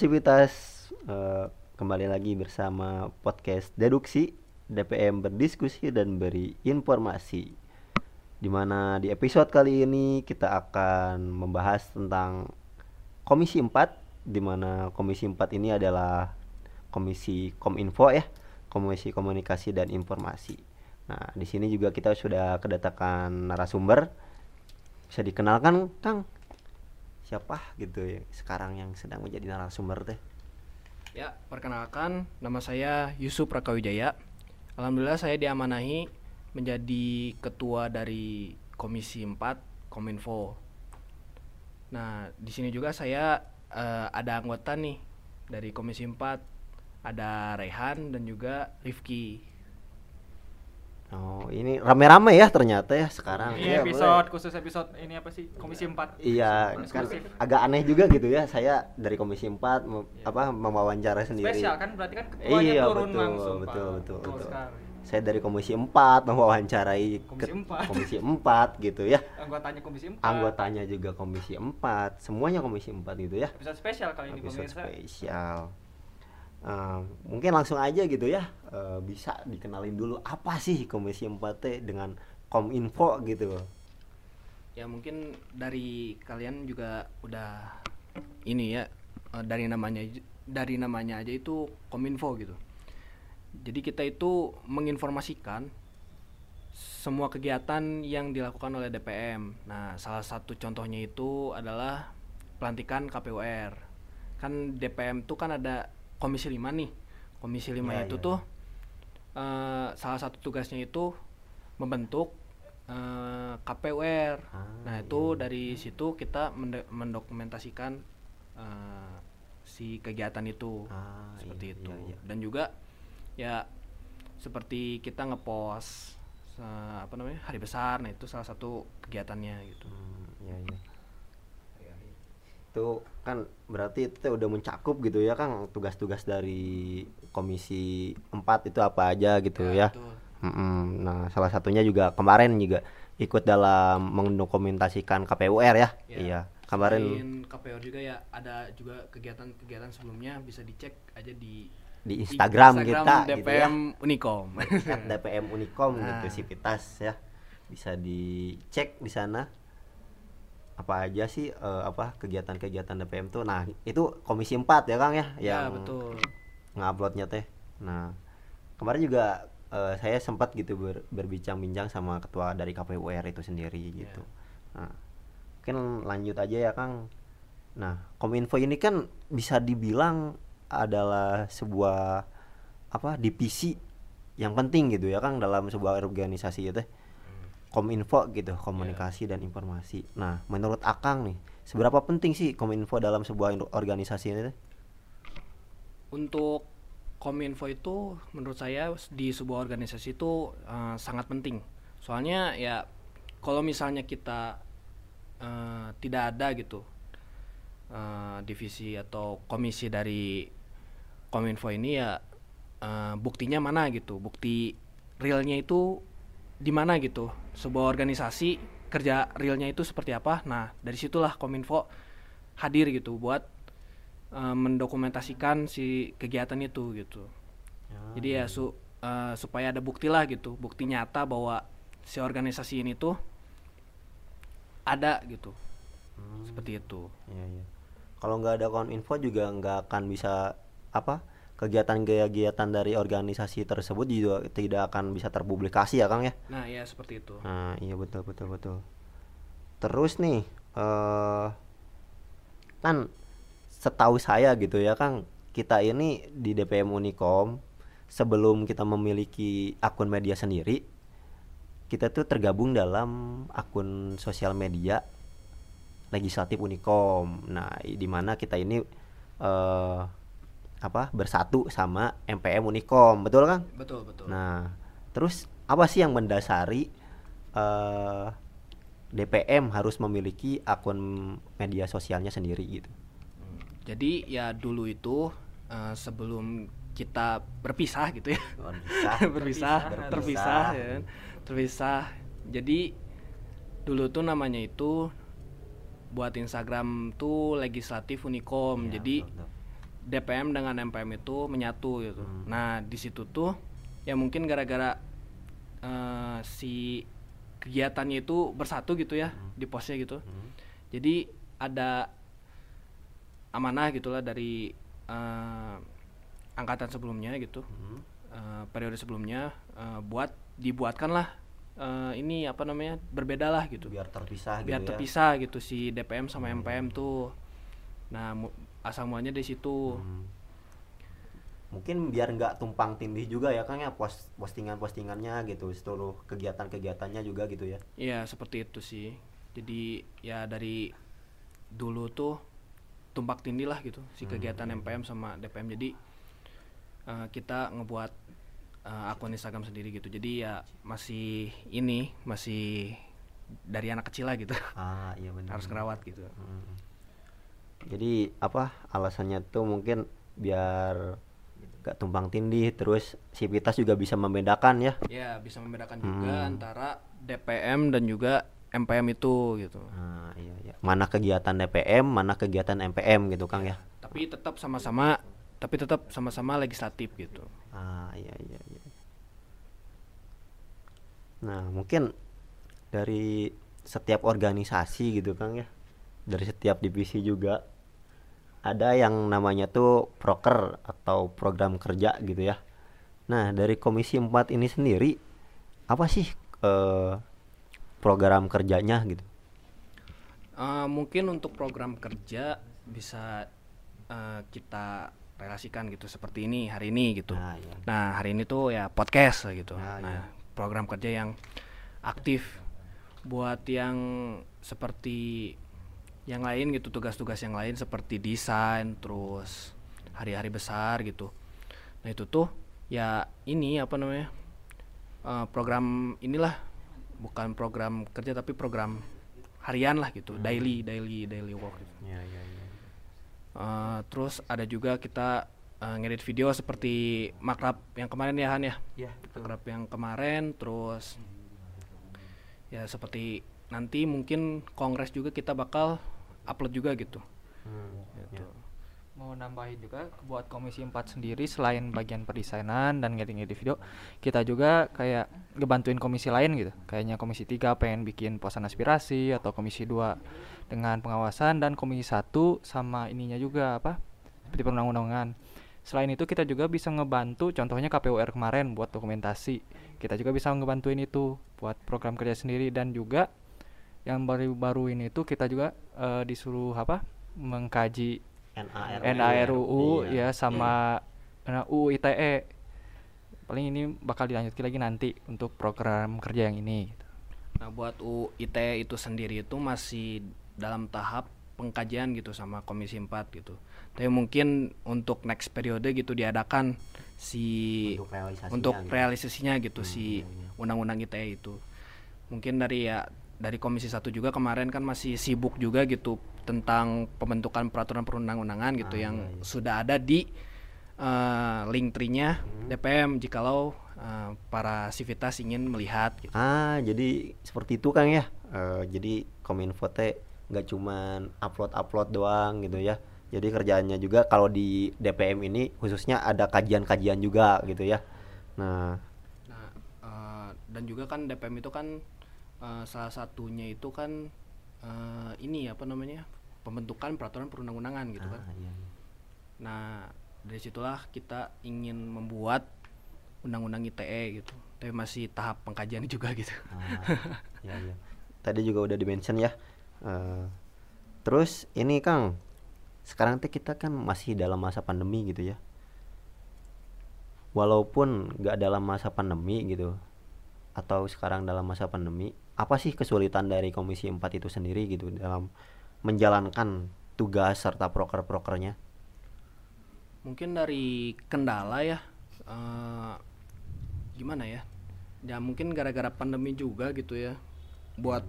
Sivitas eh, kembali lagi bersama podcast Deduksi DPM berdiskusi dan beri informasi. Di mana di episode kali ini kita akan membahas tentang Komisi 4 di mana Komisi 4 ini adalah Komisi Kominfo ya, Komisi Komunikasi dan Informasi. Nah, di sini juga kita sudah kedatangan narasumber. Bisa dikenalkan, Kang? Siapa gitu ya sekarang yang sedang menjadi narasumber teh? Ya, perkenalkan nama saya Yusuf Rakawijaya. Alhamdulillah saya diamanahi menjadi ketua dari Komisi 4 Kominfo. Nah, di sini juga saya eh, ada anggota nih dari Komisi 4. Ada Rehan dan juga Rifki. Oh, ini rame-rame ya ternyata ya sekarang. Ini Iya, episode boleh. khusus episode ini apa sih? Komisi 4. Iya, kan Eksklusif. agak aneh juga gitu ya. Saya dari Komisi 4 mem- apa mewawancara sendiri. Spesial kan berarti kan ketuanya Iya, turun betul, langsung. betul, Pak. betul, Betul betul. sekali. Saya dari Komisi 4 mewawancarai Komisi ket- 4. Komisi 4 gitu ya. Anggotanya Komisi 4. Anggotanya juga Komisi 4, semuanya Komisi 4 gitu ya. Episode spesial kali ini Episode pemirsa. spesial. Eh, mungkin langsung aja gitu ya. Eh, bisa dikenalin dulu apa sih Komisi 4 teh dengan Kominfo gitu. Ya mungkin dari kalian juga udah ini ya eh, dari namanya dari namanya aja itu Kominfo gitu. Jadi kita itu menginformasikan semua kegiatan yang dilakukan oleh DPM. Nah, salah satu contohnya itu adalah pelantikan KPUR. Kan DPM tuh kan ada Komisi 5 nih. Komisi 5 Ya, itu ya, tuh eh, salah satu tugasnya itu membentuk eh, KPUR. Ah, nah, itu iya. dari situ kita mendokumentasikan eh, si kegiatan itu Ah, seperti iya, itu. iya, iya. Dan juga ya seperti kita ngepost eh, apa namanya hari besar, nah itu salah satu kegiatannya gitu. Hmm, iya, iya. Itu kan berarti itu udah mencakup gitu ya Kang tugas-tugas dari Komisi 4 itu apa aja gitu ya. betul. Mm-mm. Nah, salah satunya juga kemarin juga ikut dalam mendokumentasikan KPUR ya. Ya, Iya. Kemarin Selain KPUR juga ya ada juga kegiatan-kegiatan sebelumnya bisa dicek aja di di Instagram, Instagram kita DPM gitu ya. Unicom. At DPM Unicom gitu Nah. Sivitas ya. Bisa dicek di sana apa aja sih eh, apa kegiatan-kegiatan DPM tuh. Nah, itu Komisi 4 ya Kang ya ya yang betul. nguploadnya teh. Nah, kemarin juga eh, saya sempat gitu ber- berbincang-bincang sama ketua dari KPUR itu sendiri gitu. Nah, mungkin lanjut aja ya Kang. Nah, Kominfo ini kan bisa dibilang adalah sebuah apa divisi yang penting gitu ya Kang dalam sebuah organisasi itu. Kominfo gitu, komunikasi dan informasi. Nah, menurut Akang nih, seberapa penting sih Kominfo dalam sebuah organisasi ini? Untuk Kominfo itu menurut saya di sebuah organisasi itu eh, sangat penting. Soalnya ya kalau misalnya kita eh, tidak ada gitu eh, divisi atau komisi dari Kominfo ini ya eh, buktinya mana gitu. Bukti realnya itu di mana gitu. Sebuah organisasi kerja realnya itu seperti apa. Nah, dari situlah Kominfo hadir gitu buat eh, mendokumentasikan si kegiatan itu gitu. Jadi ya su- eh, supaya ada bukti lah gitu, bukti nyata bahwa si organisasi ini tuh ada gitu. Seperti itu. Iya, iya. Kalau nggak ada kominfo juga nggak akan bisa apa kegiatan-kegiatan dari organisasi tersebut juga tidak akan bisa terpublikasi ya Kang ya. Nah, ya seperti itu. Nah, iya betul betul betul. Terus nih eh kan setahu saya gitu ya Kang, kita ini di DPM Unicom sebelum kita memiliki akun media sendiri, kita tuh tergabung dalam akun sosial media legislatif Unicom. Nah, di mana kita ini eh apa bersatu sama MPM Unicom, betul Kang? Betul, betul. Nah, terus apa sih yang mendasari eh DPM harus memiliki akun media sosialnya sendiri gitu? Hmm, Jadi ya dulu itu eh, sebelum kita berpisah gitu ya. Berpisah. berpisah, Berpisah. terpisah ya kan. Terpisah. Jadi dulu tuh namanya itu buat Instagram tuh legislatif Unicom. Iya, Jadi betul, betul. DPM dengan MPM itu menyatu gitu. Hmm. Nah di situ tuh ya mungkin gara-gara eh, si kegiatannya itu bersatu gitu ya di posnya gitu. Hmm. Jadi ada amanah gitulah dari eh, angkatan sebelumnya gitu, Hmm. eh, periode sebelumnya eh, buat dibuatkanlah eh, ini apa namanya berbeda lah gitu biar terpisah biar gitu ya terpisah gitu si DPM sama MPM tuh nah mu- asal muanya di situ. Hmm. mungkin biar nggak tumpang tindih juga ya kang ya pos postingan postingannya gitu seluruh kegiatan kegiatannya juga gitu ya. Iya seperti itu sih. Jadi ya dari dulu tuh tumpak tindih lah gitu si kegiatan MPM sama DPM jadi eh, kita ngebuat eh, akun Instagram sendiri gitu. Jadi ya masih ini masih dari anak kecil lah gitu. Ah iya benar. Harus ngerawat gitu. Hmm. Jadi apa alasannya tuh mungkin biar gak tumpang tindih terus sivitas juga bisa membedakan ya. Ya bisa membedakan juga Hmm. antara DPM dan juga MPM itu gitu. Nah, iya, iya. mana kegiatan DPM mana kegiatan MPM gitu kang ya. tapi tetap sama-sama tapi tetap sama-sama legislatif gitu. Ah iya iya iya. Nah mungkin dari setiap organisasi gitu kang ya. Dari setiap divisi juga ada yang namanya tuh proker atau program kerja gitu ya. Nah dari komisi 4 ini sendiri apa sih eh, program kerjanya gitu? Eh, mungkin untuk program kerja bisa eh, kita relasikan gitu seperti ini hari ini gitu. Nah iya. Nah hari ini tuh ya podcast gitu. Ah, nah iya. program kerja yang aktif buat yang seperti yang lain gitu tugas-tugas yang lain seperti desain terus hari-hari besar gitu. Nah itu tuh ya ini apa namanya eh, program inilah bukan program kerja tapi program harian lah gitu daily daily daily work gitu. iya iya iya. Eh, terus ada juga kita eh, ngedit video seperti makrab yang kemarin ya Han ya? Iya, makrab yang kemarin terus ya seperti nanti mungkin kongres juga kita bakal upload juga gitu. Hmm, Gitu. mau nambahin juga buat komisi 4 sendiri selain bagian perdesainan dan ngedit-ngedit video kita juga kayak ngebantuin komisi lain gitu. Kayaknya komisi 3 pengen bikin posan aspirasi atau komisi 2 dengan pengawasan dan komisi 1 sama ininya juga apa seperti perundang-undangan. Selain itu kita juga bisa ngebantu contohnya KPUR kemarin buat dokumentasi. Kita juga bisa ngebantuin itu buat program kerja sendiri dan juga yang baru-baru ini tuh kita juga eh, disuruh apa mengkaji NARU NARUU Iya. ya sama nah, UU ITE paling ini bakal dilanjutkan lagi nanti untuk program kerja yang ini gitu. nah buat UIT itu sendiri itu masih dalam tahap pengkajian gitu sama komisi 4 gitu tapi mungkin untuk next periode gitu diadakan si Untuk realisasinya untuk gitu. realisasinya gitu Hmm, si iya, iya. undang-undang ITE itu mungkin dari ya dari komisi satu juga kemarin kan masih sibuk juga gitu tentang pembentukan peraturan perundang-undangan gitu Ah, yang iya, sudah ada di eh, link tree-nya Hmm. DPM jikalau eh, para sivitas ingin melihat gitu. Ah, jadi seperti itu Kang ya. Eh, jadi Kominfo teh nggak cuman upload-upload doang gitu ya. Jadi kerjaannya juga kalau di DPM ini khususnya ada kajian-kajian juga gitu ya. Nah, Nah, eh, dan juga kan DPM itu kan eh, salah satunya itu kan eh, ini apa namanya pembentukan peraturan perundang-undangan gitu kan. ah, iya, iya. Nah, dari situlah kita ingin membuat undang-undang ITE gitu. Tapi masih tahap pengkajian juga gitu. Ah, iya, iya. Tadi juga udah dimention ya. Eh, terus ini Kang, sekarang teh kita kan masih dalam masa pandemi gitu ya. Walaupun nggak dalam masa pandemi gitu, atau sekarang dalam masa pandemi, apa sih kesulitan dari Komisi 4 itu sendiri gitu dalam menjalankan tugas serta proker-prokernya? Mungkin dari kendala ya eh, gimana ya? Ya mungkin gara-gara pandemi juga gitu ya. Buat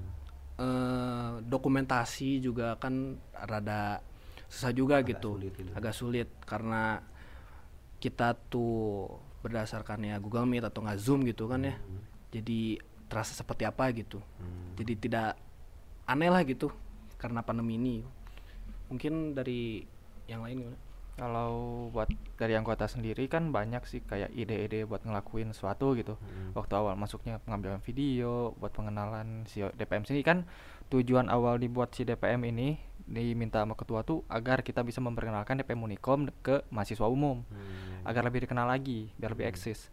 eh, dokumentasi juga kan rada susah juga Agak gitu. sulit gitu. Agak sulit karena kita tuh berdasarkan ya Google Meet atau nggak Zoom gitu kan ya. Jadi terasa seperti apa gitu. Hmm. Jadi tidak aneh lah gitu karena pandemi ini. Mungkin dari yang lain gimana? Kalau buat dari anggota sendiri kan banyak sih kayak ide-ide buat ngelakuin sesuatu gitu. Hmm. Waktu awal masuknya pengambilan video, buat pengenalan si DPM sini kan tujuan awal dibuat si DPM ini diminta sama ketua tuh agar kita bisa memperkenalkan DPM Unikom ke mahasiswa umum Hmm. agar lebih dikenal lagi, biar lebih Hmm. eksis.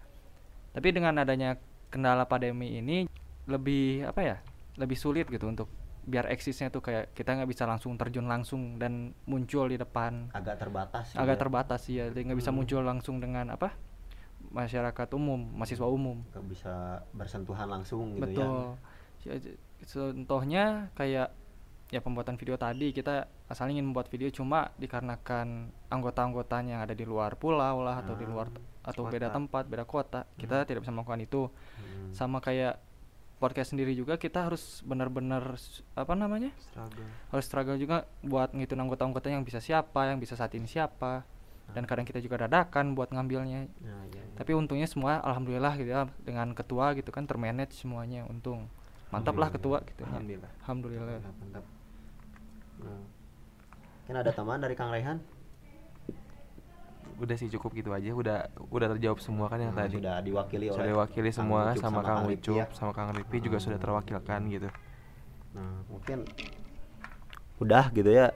Tapi dengan adanya kendala pandemi ini lebih apa ya? Lebih sulit gitu untuk biar eksisnya tuh kayak kita nggak bisa langsung terjun langsung dan muncul di depan. Agak terbatas agak ya. terbatas ya jadi nggak bisa Hmm. muncul langsung dengan apa masyarakat umum mahasiswa umum. Nggak bisa bersentuhan langsung gitu ya. Betul. Si- contohnya kayak ya pembuatan video tadi. Kita asalnya ingin membuat video cuma dikarenakan anggota-anggotanya yang ada di luar pulau lah atau di luar Ah, atau beda kota. tempat beda kota kita tidak bisa melakukan itu. Hmm. sama kayak podcast sendiri juga kita harus benar-benar apa namanya? Struggle. Harus struggle juga buat ngitun anggota-anggota yang bisa siapa yang bisa saat ini siapa. Dan kadang kita juga dadakan buat ngambilnya. Nah, iya, iya. tapi untungnya semua alhamdulillah gitu ya dengan ketua gitu kan termanage semuanya untung. Mantap lah ketua gitu ya. alhamdulillah. Alhamdulillah. Mantap mantap. Nah. mungkin ada tambahan dari Kang Rehan udah sih cukup gitu aja udah udah terjawab semua kan yang Nah, tadi sudah diwakili oleh sudah diwakili Kang semua Ucup sama, Kang Rifki Ucup ya. sama Kang Ripi juga sudah Hmm. terwakilkan gitu Nah, mungkin udah gitu ya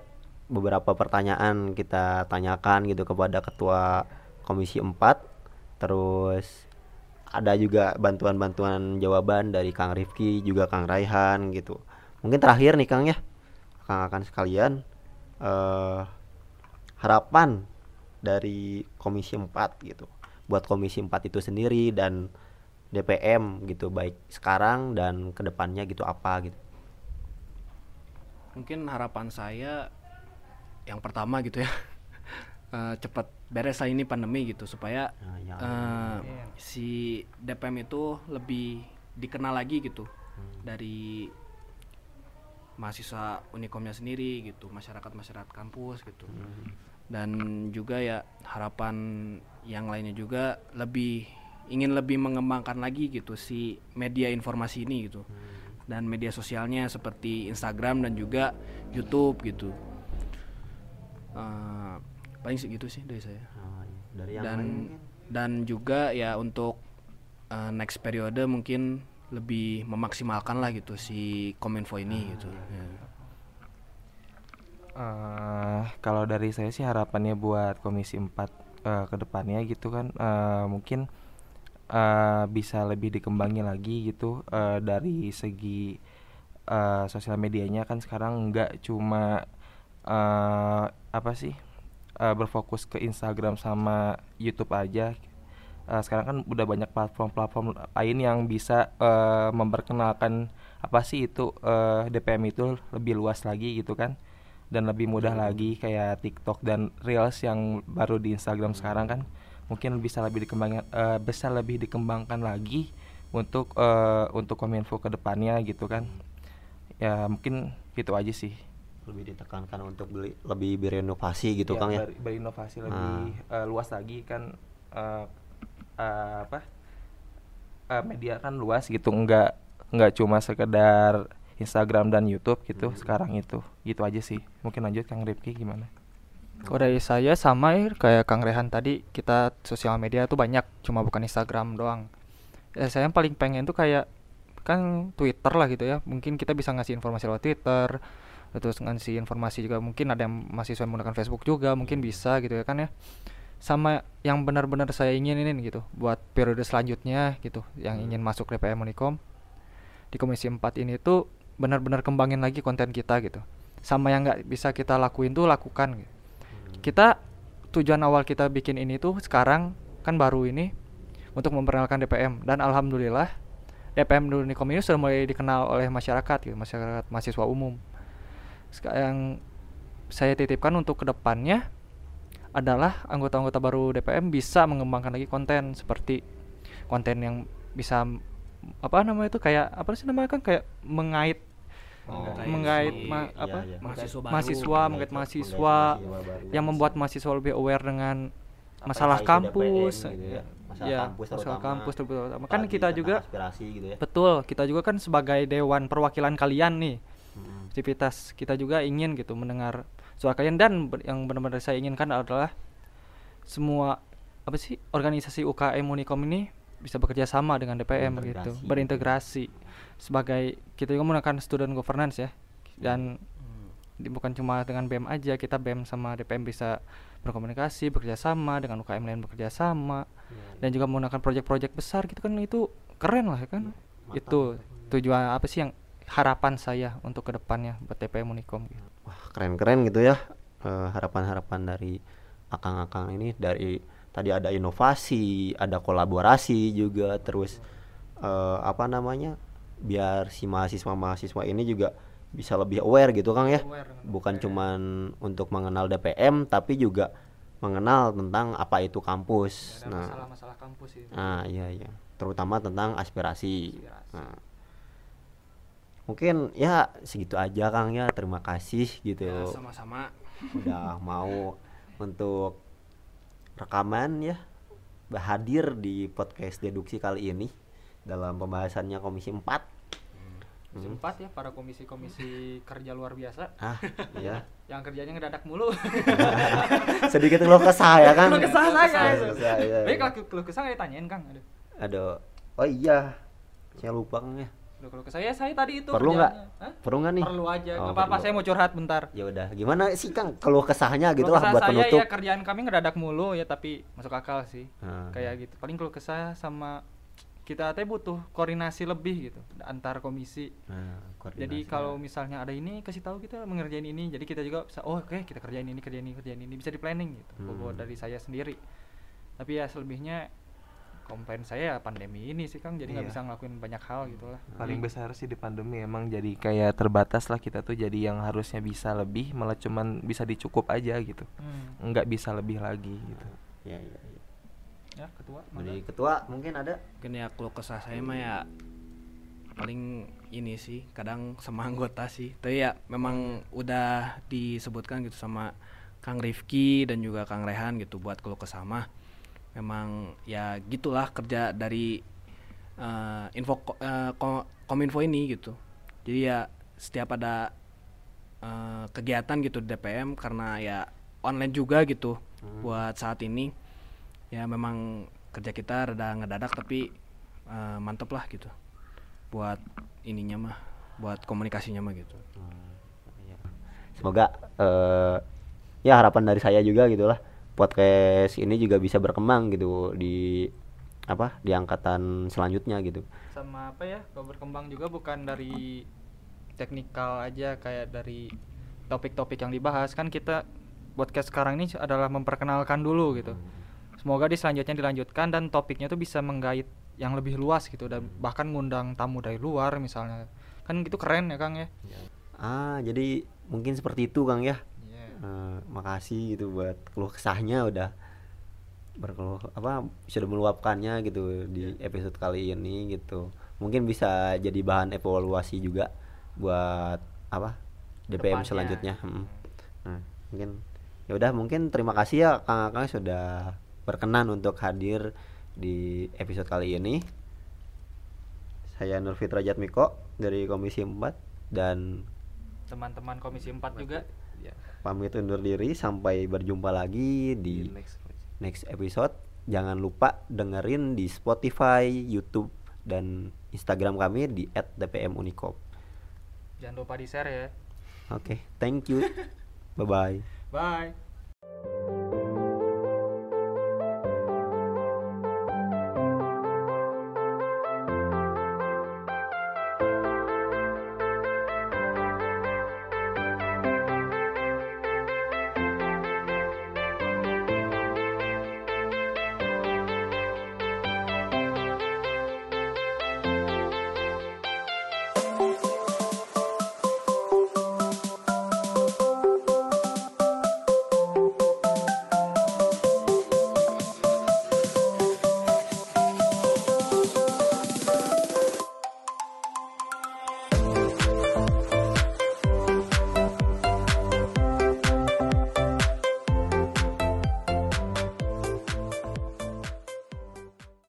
beberapa pertanyaan kita tanyakan gitu kepada ketua Komisi 4 terus ada juga bantuan-bantuan jawaban dari Kang Rifki juga Kang Raihan gitu. Mungkin terakhir nih Kang ya. Kang akan sekalian eh harapan dari Komisi 4 gitu. Buat Komisi 4 itu sendiri dan DPM gitu baik sekarang dan ke depannya gitu apa gitu. mungkin harapan saya yang pertama gitu ya eh, cepat beres lah ini pandemi gitu supaya Nah, ya. eh, si DPM itu lebih dikenal lagi gitu dari mahasiswa Unikomnya sendiri gitu masyarakat masyarakat kampus gitu dan juga ya harapan yang lainnya juga lebih ingin lebih mengembangkan lagi gitu si media informasi ini gitu. Dan media sosialnya seperti Instagram dan juga YouTube gitu. Eh, paling segitu sih dari saya. Oh, iya. dari yang dan lain dan juga ya untuk eh, next periode mungkin lebih memaksimalkan lah gitu si Kominfo ini gitu. ya. Eh kalau dari saya sih harapannya buat Komisi 4 eh, ke depannya gitu kan eh, mungkin eh, bisa lebih dikembangi lagi gitu eh, dari segi eh, sosial medianya kan sekarang nggak cuma eh, apa sih eh, berfokus ke Instagram sama YouTube aja. Eh, sekarang kan udah banyak platform-platform lain yang bisa eh, memperkenalkan apa sih itu eh, DPM itu lebih luas lagi gitu kan dan lebih mudah lagi kayak TikTok dan Reels yang baru di Instagram sekarang kan mungkin bisa lebih dikembangkan eh, bisa lebih dikembangkan lagi untuk eh, untuk Kominfo ke depannya gitu kan. Ya mungkin gitu aja sih. Lebih ditekankan untuk beli, lebih berinovasi gitu Ya, Kang ya. ber- berinovasi lebih eh, luas lagi kan eh, eh, apa eh, media kan luas gitu nggak nggak cuma sekedar Instagram dan YouTube gitu Hmm. sekarang itu. Gitu aja sih. Mungkin lanjut Kang Rifki gimana? Kalau dari saya sama ya kayak Kang Rehan tadi kita sosial media tuh banyak cuma bukan Instagram doang. Ya saya yang paling pengen tuh kayak kan Twitter lah gitu ya. Mungkin kita bisa ngasih informasi lewat Twitter terus ngasih informasi juga. Mungkin ada yang mahasiswa yang menggunakan Facebook juga mungkin bisa gitu ya kan ya. Sama yang benar-benar saya inginin gitu buat periode selanjutnya gitu yang ingin masuk DPM Unikom di Komisi 4 ini tuh benar-benar kembangin lagi konten kita gitu. Sama yang nggak bisa kita lakuin tuh lakukan gitu. kita tujuan awal kita bikin ini tuh sekarang kan baru ini untuk memperkenalkan DPM dan alhamdulillah DPM Unikom ini sudah mulai dikenal oleh masyarakat gitu masyarakat mahasiswa umum. Sekarang saya titipkan untuk ke depannya adalah anggota-anggota baru DPM bisa mengembangkan lagi konten seperti konten yang bisa apa namanya itu kayak apa sih namanya kan kayak mengait Oh, menggait si- ma- iya, apa iya. mahasiswa baru mahasiswa menggait mahasiswa yang membuat mahasiswa lebih aware dengan masalah kampus gitu ya. Masalah ya, kampus masalah terutama. kampus terutama kan kita juga aspirasi gitu ya. betul kita juga kan sebagai dewan perwakilan kalian nih Mm. aktivitas kita juga ingin gitu mendengar suara kalian dan yang benar-benar saya inginkan adalah semua apa sih organisasi UKM Unikom ini bisa bekerja sama dengan DPM gitu Berintegrasi. Sebagai kita juga menggunakan student governance ya dan di- bukan cuma dengan BEM aja kita BEM sama DPM bisa berkomunikasi bekerja sama dengan UKM lain bekerja sama dan juga menggunakan proyek-proyek besar gitu kan itu keren lah ya kan itu tujuan apa sih yang harapan saya untuk ke depannya buat DPM Unikom gitu. Wah, keren-keren gitu ya eh, harapan-harapan dari akang-akang ini dari tadi ada inovasi, ada kolaborasi juga terus eh, apa namanya? Biar si mahasiswa-mahasiswa ini juga bisa lebih aware gitu Kang ya. Bukan cuman untuk mengenal DPM tapi juga mengenal tentang apa itu kampus. Ada Nah, masalah-masalah kampus itu. Ah iya iya, terutama tentang aspirasi. Aspirasi. Nah, mungkin ya segitu aja Kang ya. Terima kasih gitu Ya, sama-sama. udah mau untuk rekaman ya hadir di podcast deduksi kali ini dalam pembahasannya Komisi 4. Komisi empat ya para komisi-komisi kerja luar biasa Ah, iya. yang kerjanya ngedadak mulu. Sedikit keluh kesah ya kan. Keluh kesah saya. Iya, Baik iya. kalau keluh kesah nggak ditanyain Kang. Aduh. Aduh. Oh iya. Saya lupa Kang ya. Keluh kesah ya saya tadi itu Perlu nggak? Perlu nggak nih? Perlu aja. Oh, apa-apa saya mau curhat bentar. Ya udah, gimana sih Kang keluh kesahnya gitu lah buat saya penutup. ya kerjaan kami ngedadak mulu ya tapi masuk akal sih. Ah. Kayak gitu. Paling keluh kesah sama kita teh butuh koordinasi lebih gitu antar komisi. Nah, Jadi kalau misalnya ada ini kasih tahu kita mengerjain ini, jadi kita juga bisa oh oke kita kerjain ini kerjain ini kerjain ini bisa di planning gitu. Hmm. Buat dari saya sendiri. Tapi ya selebihnya komplain saya ya pandemi ini sih Kang, jadi nggak Iya. bisa ngelakuin banyak hal gitu lah. paling besar sih di pandemi emang jadi kayak terbatas lah kita tuh jadi yang harusnya bisa lebih malah cuman bisa dicukup aja gitu Hmm. nggak bisa lebih lagi gitu ya, ya, ya. Ya ketua. Dari mangga. ketua mungkin ada Mungkin ya keluh kesah saya mah ya paling ini sih kadang sama anggota sih tapi ya memang udah disebutkan gitu sama Kang Rifki dan juga Kang Rehan gitu buat keluh kesah mah memang ya gitulah kerja dari eh, info ko- kominfo ini gitu jadi ya setiap ada eh, kegiatan gitu di DPM karena ya online juga gitu buat saat ini ya memang kerja kita rada ngedadak tapi eh, mantep lah gitu. Buat ininya mah buat komunikasinya mah gitu. Iya. semoga eh ya harapan dari saya juga gitulah podcast ini juga bisa berkembang gitu di apa di angkatan selanjutnya gitu. Sama apa ya kalau berkembang juga bukan dari teknikal aja kayak dari topik-topik yang dibahas. Kan kita podcast sekarang ini adalah memperkenalkan dulu gitu semoga di selanjutnya dilanjutkan dan topiknya tuh bisa menggait yang lebih luas gitu. Dan bahkan ngundang tamu dari luar misalnya. Kan gitu keren ya kang ya? Ah jadi mungkin seperti itu kang ya? Iya. Eh, makasih gitu buat keluh kesahnya udah berkeluh apa sudah meluapkannya gitu di episode kali ini gitu. Mungkin bisa jadi bahan evaluasi juga buat apa DPM Depannya. selanjutnya. Mm. nah mungkin ya udah mungkin terima kasih ya kang kang sudah berkenan untuk hadir di episode kali ini. Saya Nur Fitra Jatmiko dari Komisi 4 dan teman-teman komisi 4 juga. Ya pamit undur diri sampai berjumpa lagi di di next next episode. Jangan lupa dengerin di Spotify, YouTube dan Instagram kami di @dpmunicop. jangan lupa di share ya. Oke, thank you. Bye bye. bye